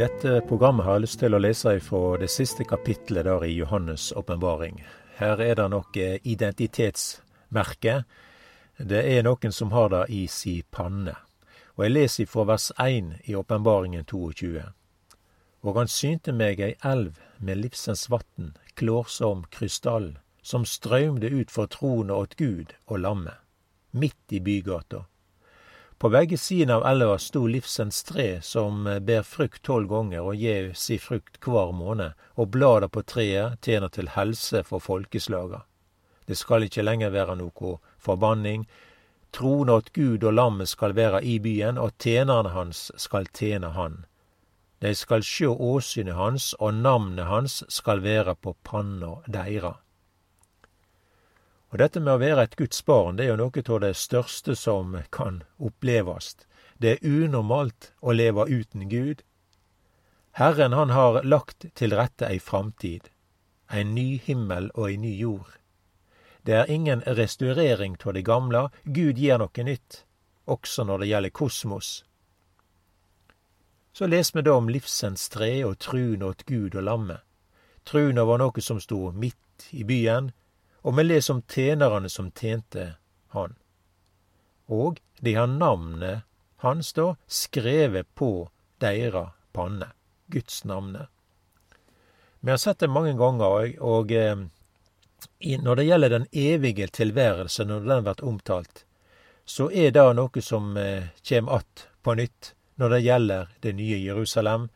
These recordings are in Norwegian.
dette programmet har jeg lyst til å lese fra det siste kapitlet der i Johannes' åpenbaring. Her er det noe identitetsmerke. Det er noen som har det i si panne. Og jeg leser fra vers 1 i Åpenbaringen 22. Og han synte meg ei elv med livsens vatn, klår som krystall, som strømde ut for tronen åt Gud og lammet, midt i bygata. På begge sider av elva sto livsens tre, som ber frukt tolv ganger og gjev si frukt hver måned, og blada på treet tjener til helse for folkeslaga. Det skal ikke lenger være noe forbanning. Troen åt Gud og lammet skal være i byen, og tjenerne hans skal tjene han. De skal sjå åsynet hans, og navnet hans skal være på panna deira. Og dette med å være et Guds barn, det er jo noe av det største som kan oppleves. Det er unormalt å leve uten Gud. Herren han har lagt til rette ei framtid, en ny himmel og ei ny jord. Det er ingen restaurering av det gamle, Gud gir noe nytt, også når det gjelder kosmos. Så les vi da om livsens tre og trun åt Gud og lammet. Truna var noe som sto midt i byen, og vi leser om tjenerne som tjente han. Og de har navnet hans da skrevet på deira panne, Guds navne. Vi har sett det mange ganger, og og når det gjelder den evige tilværelse, når den blir omtalt, så er det noe som kommer att på nytt når det gjelder det nye Jerusalem.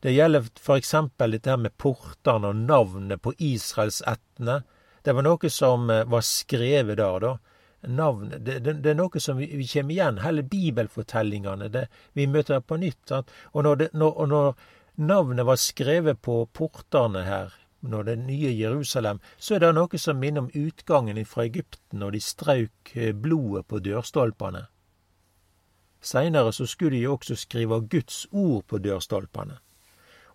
Det gjelder eksempel dette med portene og navnet på Israelsettene. Det var noe som eh, var skrevet der, da. Navn, det, det, det, er noe som vi, vi kommer igjen. Hele bibelfortellingene. Det, vi møter det på nytt. Sant? Og når, når, og når navnet var skrevet på portene her, når det nye Jerusalem, så er det noe som minner om utgangen fra Egypten, når de strauk eh, blodet på dørstolpene. Seinere så skulle de jo også skrive Guds ord på dørstolpene.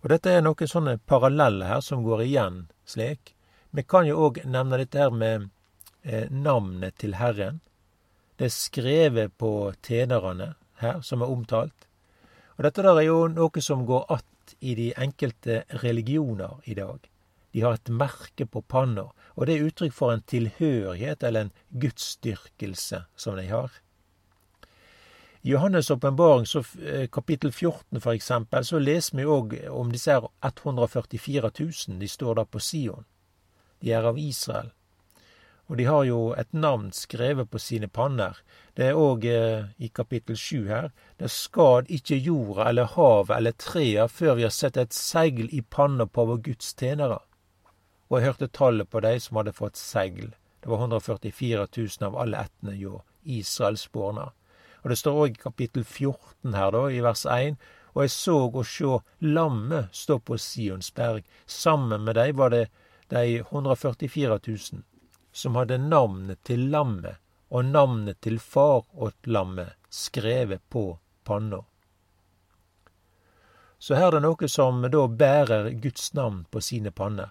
Og dette er noen sånne paralleller her som går igjen slik. Vi kan jo òg nevne dette her med eh, navnet til Herren. Det er skrevet på tjenerne her, som er omtalt. Og dette der er jo noe som går att i de enkelte religioner i dag. De har et merke på panna, og det er uttrykk for en tilhørighet eller en gudsdyrkelse som de har. I Johannes' åpenbaring, eh, kapittel 14 for eksempel, så leser vi òg om disse 144 000. De står da på Sion. De er av Israel. Og de har jo et navn skrevet på sine panner. Det er òg eh, i kapittel sju her. Det skad ikke jorda eller havet eller trea før vi har sett et segl i panna på vår Guds tjenere. Og jeg hørte tallet på de som hadde fått segl. Det var 144 000 av alle ættene hjå Israelsborna. Og det står òg i kapittel 14 her, da, i vers 1. Og jeg så og sjå lammet stå på Sionsberg. Sammen med dei var det de 144 000, som hadde navnet til lammet og navnet til far åt lammet skrevet på panna. Så her er det noe som da bærer Guds navn på sine panner.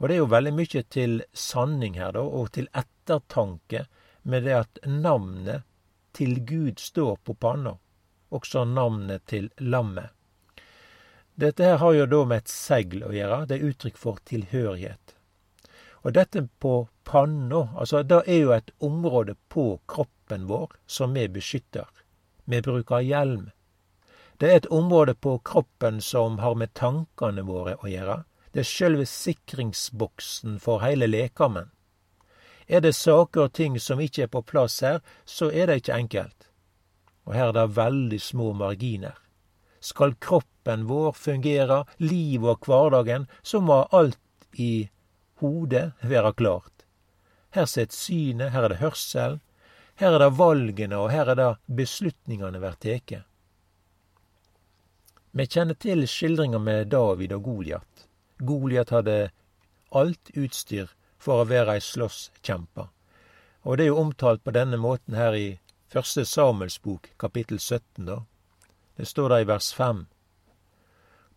Og det er jo veldig mye til sanning her, da, og til ettertanke med det at navnet til Gud står på panna, også navnet til lammet. Dette her har jo da med et segl å gjøre. Det er uttrykk for tilhørighet. Og dette på panna, altså det er jo et område på kroppen vår som vi beskytter. Vi bruker hjelm. Det er et område på kroppen som har med tankene våre å gjøre. Det er sjølve sikringsboksen for hele lekamen. Er det saker og ting som ikke er på plass her, så er det ikke enkelt. Og her er det veldig små marginer. Skal kroppen vår fungere, livet og hverdagen, så må alt i hodet være klart. Her sitter synet, her er det hørselen, her er det valgene, og her er det beslutningene blir teke. Vi kjenner til skildringa med David og Goliat. Goliat hadde alt utstyr for å være ei slåsskjempe. Og det er jo omtalt på denne måten her i første Samuels bok, kapittel 17, da. Det står der i vers fem.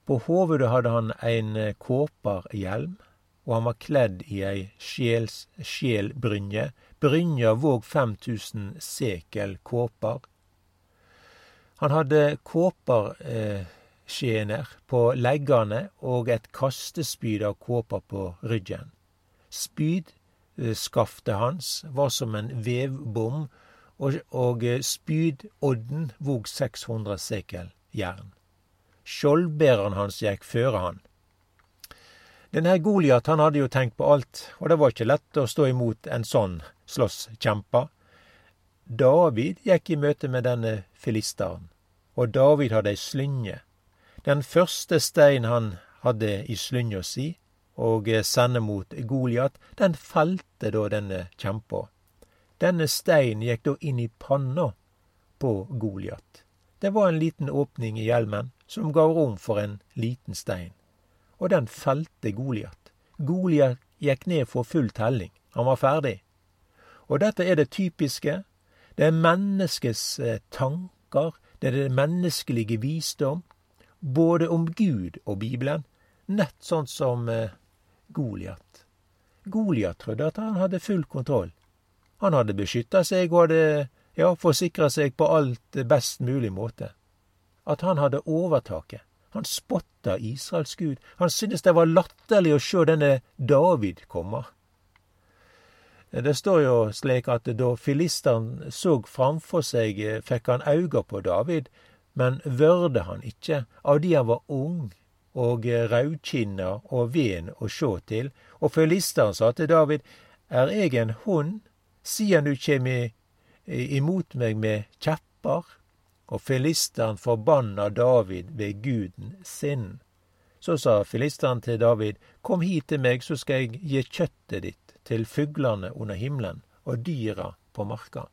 På hovedet hadde han ein kåperhjelm, kåparhjelm, og han var kledd i ei sjels, sjelbrynje. Brynja våg 5000 sekel kåper. Han hadde kåperskjener eh, på leggene og et kastespyd av kåper på ryggen. Spydskaftet hans var som en vevbom, og, og spydodden vog 600 sekel jern. Skjoldbæreren hans gikk føre han. Denne Goliat hadde jo tenkt på alt, og det var ikke lett å stå imot en sånn slåsskjempe. David gikk i møte med denne filisteren, og David hadde ei slynge. Den første stein han hadde i slynga si, og sende mot Goliat, den felte da denne kjempa. Denne steinen gikk da inn i panna på Goliat. Det var en liten åpning i hjelmen som ga rom for en liten stein, og den felte Goliat. Goliat gikk ned for full telling. Han var ferdig. Og dette er det typiske det er menneskets eh, tanker, det er det menneskelige visdom, både om Gud og Bibelen, nett sånn som eh, Goliat. Goliat trodde at han hadde full kontroll. Han hadde beskytta seg og hadde ja, forsikra seg på alt best mulig måte. At han hadde overtaket. Han spotta Israels gud. Han syntes det var latterlig å sjå denne David komme. Det står jo slik at da filisteren såg framfor seg, fikk han auga på David, men vørde han ikkje, av de han var ung og raudkinna og ven å sjå til. Og filisteren sa til David, er eg en hund, sidan du kjem imot meg med kjeppar? Og filisteren forbanna David ved guden sin. Så sa filisteren til David, kom hit til meg, så skal eg gi kjøttet ditt til fuglene under himmelen og dyra på marka.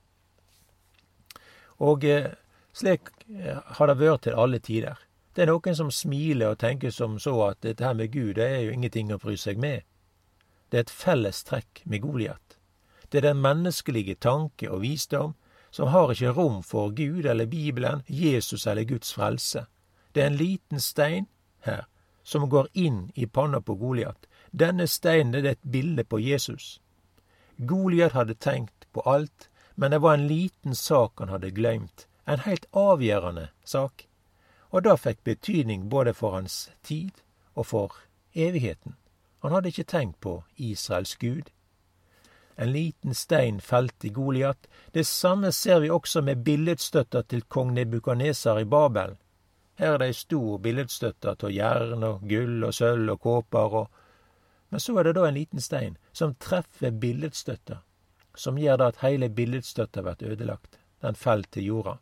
Og eh, slik eh, har det vært til alle tider. Det er noen som smiler og tenker som så at dette her med Gud, det er jo ingenting å bry seg med. Det er et fellestrekk med Goliat. Det er den menneskelige tanke og visdom som har ikke rom for Gud eller Bibelen, Jesus eller Guds frelse. Det er en liten stein her som går inn i panna på Goliat, denne steinen er et bilde på Jesus. Goliat hadde tenkt på alt, men det var en liten sak han hadde glemt, en helt avgjørende sak, og det fikk betydning både for hans tid og for evigheten. Han hadde ikke tenkt på Israels Gud. En liten stein felte Goliat. Det samme ser vi også med billedstøtta til kong Nebukaneser i Babel. Her er det ei stor billedstøtte av jern og gull og sølv og kåper og men så er det da en liten stein som treffer billedstøtta, som gjør da at hele billedstøtta blir ødelagt. Den fell til jorda.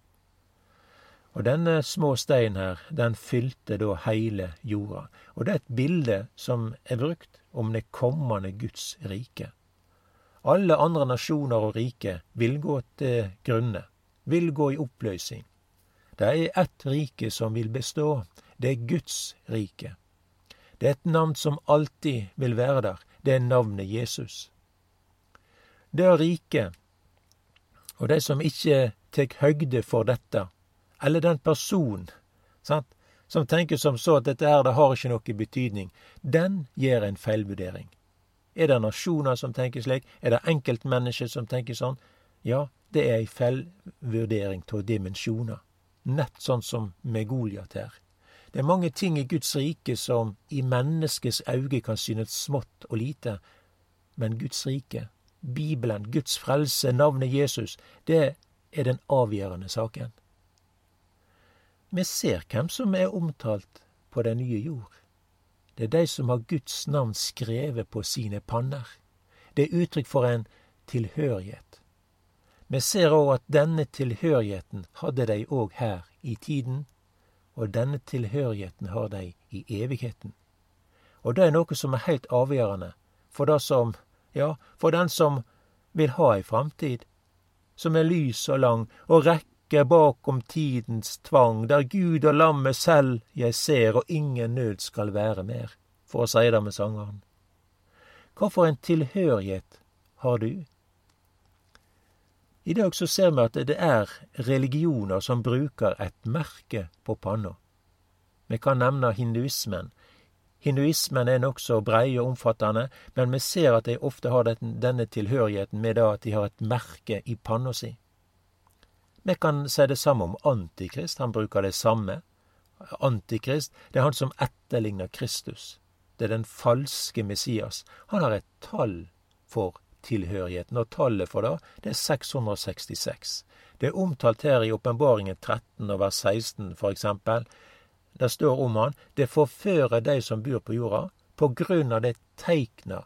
Og denne små steinen her, den fylte da hele jorda. Og det er et bilde som er brukt om det kommende Guds rike. Alle andre nasjoner og rike vil gå til grunne, vil gå i oppløsning. Det er ett rike som vil bestå, det er Guds rike. Det er et navn som alltid vil være der. Det er navnet Jesus. Det rike, og de som ikke tek høgde for dette, eller den personen sant, som tenker som så at dette her, det har ikke noe betydning, den gjør en feilvurdering. Er det nasjoner som tenker slik? Er det enkeltmennesker som tenker sånn? Ja, det er ei feilvurdering av dimensjoner. Nett sånn som med Goliat her. Det er mange ting i Guds rike som i menneskets øyne kan synes smått og lite, men Guds rike, Bibelen, Guds frelse, navnet Jesus, det er den avgjørende saken. Vi ser hvem som er omtalt på den nye jord. Det er de som har Guds navn skrevet på sine panner. Det er uttrykk for en tilhørighet. Vi ser òg at denne tilhørigheten hadde de òg her i tiden og denne tilhørigheten har de i evigheten. Og det er noe som er heilt avgjørende for det som, ja, for den som vil ha ei framtid, som er lys og lang, og rekker bakom tidens tvang, der Gud og lammet selv jeg ser, og ingen nød skal være mer, for å si det med sangeren. Hva for en tilhørighet har du? I dag så ser vi at det er religioner som bruker et merke på panna. Vi kan nevne hinduismen. Hinduismen er nokså brei og omfattende, men vi ser at de ofte har denne tilhørigheten med at de har et merke i panna si. Vi kan si det samme om Antikrist. Han bruker det samme. Antikrist, det er han som etterligner Kristus. Det er den falske Messias. Han har et tall for tilhørigheten, og tallet for det, det er 666. Det er omtalt her i Åpenbaringen 13 og vers 16 for eksempel. Der står om han det forfører de som bor på jorda, på grunn av det teikna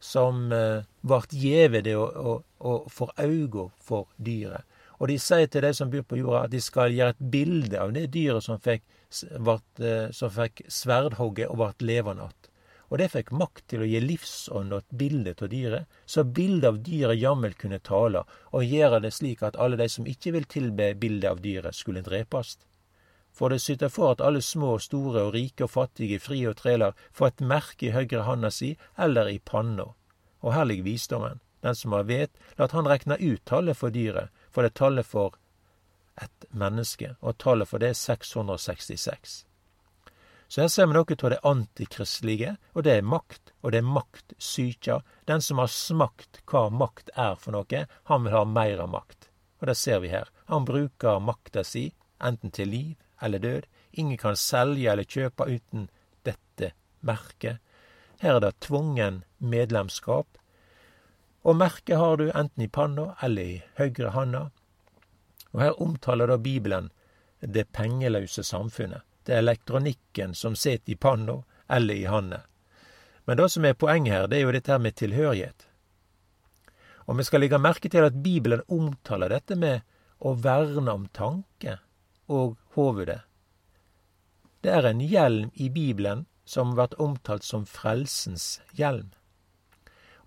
som eh, vart gjeve det og, for auga for dyret. Og de sier til de som bor på jorda, at de skal gjøre et bilde av det dyret som fikk, eh, fikk sverdhogget og vart levende igjen. Og det fikk makt til å gi livsånd og et bilde av dyret, så bildet av dyret jammen kunne tale, og gjøre det slik at alle de som ikke vil tilbe bildet av dyret, skulle drepast. For det syter for at alle små og store og rike og fattige, frie og treler, får et merke i høyre handa si eller i panna. Og her ligger visdommen. Den som har vet, lat han rekna ut tallet for dyret, for det er tallet for et menneske, og tallet for det er 666. Så her ser vi noe av det antikristelige, og det er makt, og det er maktsyka. Den som har smakt hva makt er for noe, han vil ha meira makt. Og det ser vi her. Han bruker makta si, enten til liv eller død. Ingen kan selge eller kjøpe uten dette merket. Her er det tvungen medlemskap. Og merket har du enten i panna eller i høyre handa. Og her omtaler da Bibelen det pengeløse samfunnet. Det er elektronikken som sitter i panna eller i handa. Men det som er poenget her, det er jo dette med tilhørighet. Og vi skal legge merke til at Bibelen omtaler dette med å verne om tanke og hovudet. Det er en hjelm i Bibelen som blir omtalt som frelsens hjelm.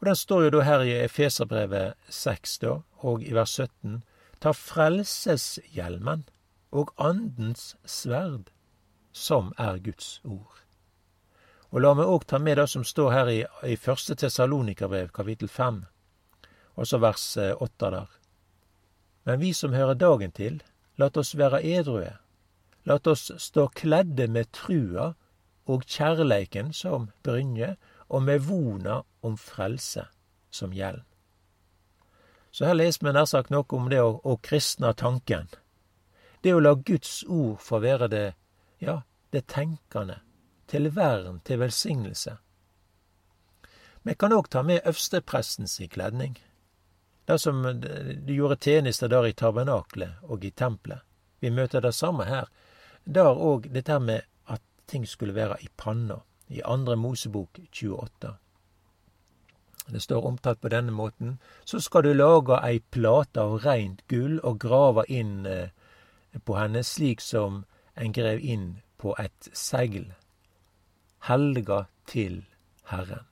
Og Den står jo da her i Efeserbrevet 6 da, og i vers 17. Ta frelseshjelmen og Andens sverd som er Guds ord. Og la meg òg ta med det som står her i, i første Tessalonikerbrev, kapittel fem, også vers eh, åtte der. Men vi som hører dagen til, lat oss være edrue. Lat oss stå kledde med trua og kjærleiken som brynje, og med vona om frelse som gjeld. Så her leser vi nær sagt noe om det å, å kristne tanken. Det å la Guds ord få være det ja, det tenkende, til vern, til velsignelse. Vi kan òg ta med øversteprestens kledning, det som de gjorde tjenester der i tabernaklet og i tempelet. Vi møter det samme her. Der òg dette med at ting skulle være i panna, i andre Mosebok 28. Det står omtalt på denne måten. Så skal du lage ei plate av reint gull og grave inn eh, på henne, slik som en grev inn på et segl, helga til Herren.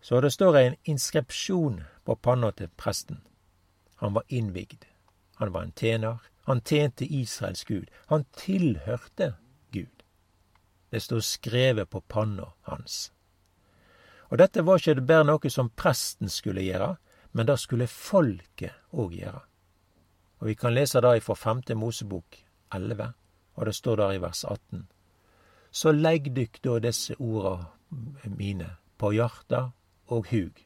Så det står en inskripsjon på panna til presten. Han var innvigd. Han var en tjener. Han tjente Israels Gud. Han tilhørte. Det står skrevet på panna hans. Og dette var ikke bare noe som presten skulle gjøre, men det skulle folket òg gjøre. Og vi kan lese det ifra femte Mosebok 11, og det står der i vers 18. Så legg dykk da disse orda mine på hjarta og hug,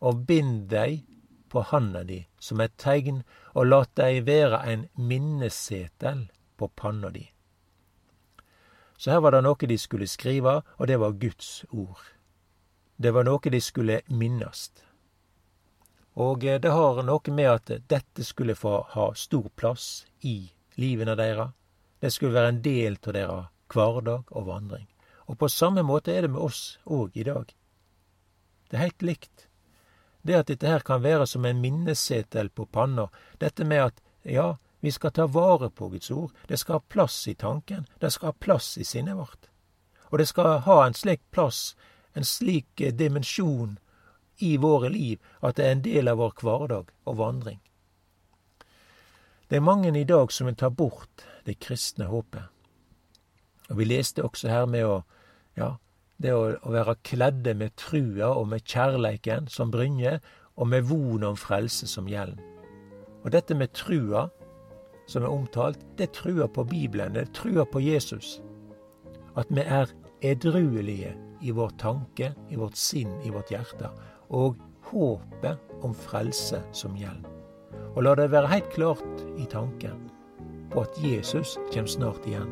og bind dei på handa di som et tegn, og lat dei være ein minnesetel på panna di. Så her var det noe de skulle skrive, og det var Guds ord. Det var noe de skulle minnast. Og eh, det har noe med at dette skulle få ha stor plass i livene deres. Det skulle være en del av deres hverdag og vandring. Og på samme måte er det med oss òg i dag. Det er helt likt. Det at dette her kan være som en minnesetel på panna, dette med at ja, vi skal ta vare på Guds ord, det skal ha plass i tanken, det skal ha plass i sinnet vårt. Og det skal ha en slik plass, en slik eh, dimensjon i våre liv at det er en del av vår hverdag og vandring. Det er mange i dag som vil ta bort det kristne håpet. Og Vi leste også her med å ja, det å, å være kledde med trua og med kjærleiken som brynje, og med von om frelse som hjelm. Og dette med trua, som er omtalt, det er trua på Bibelen, det er trua på Jesus. At vi er edruelige i vår tanke, i vårt sinn, i vårt hjerte og håpet om frelse som hjelm. Og la det være helt klart i tanken. på at Jesus kommer snart igjen.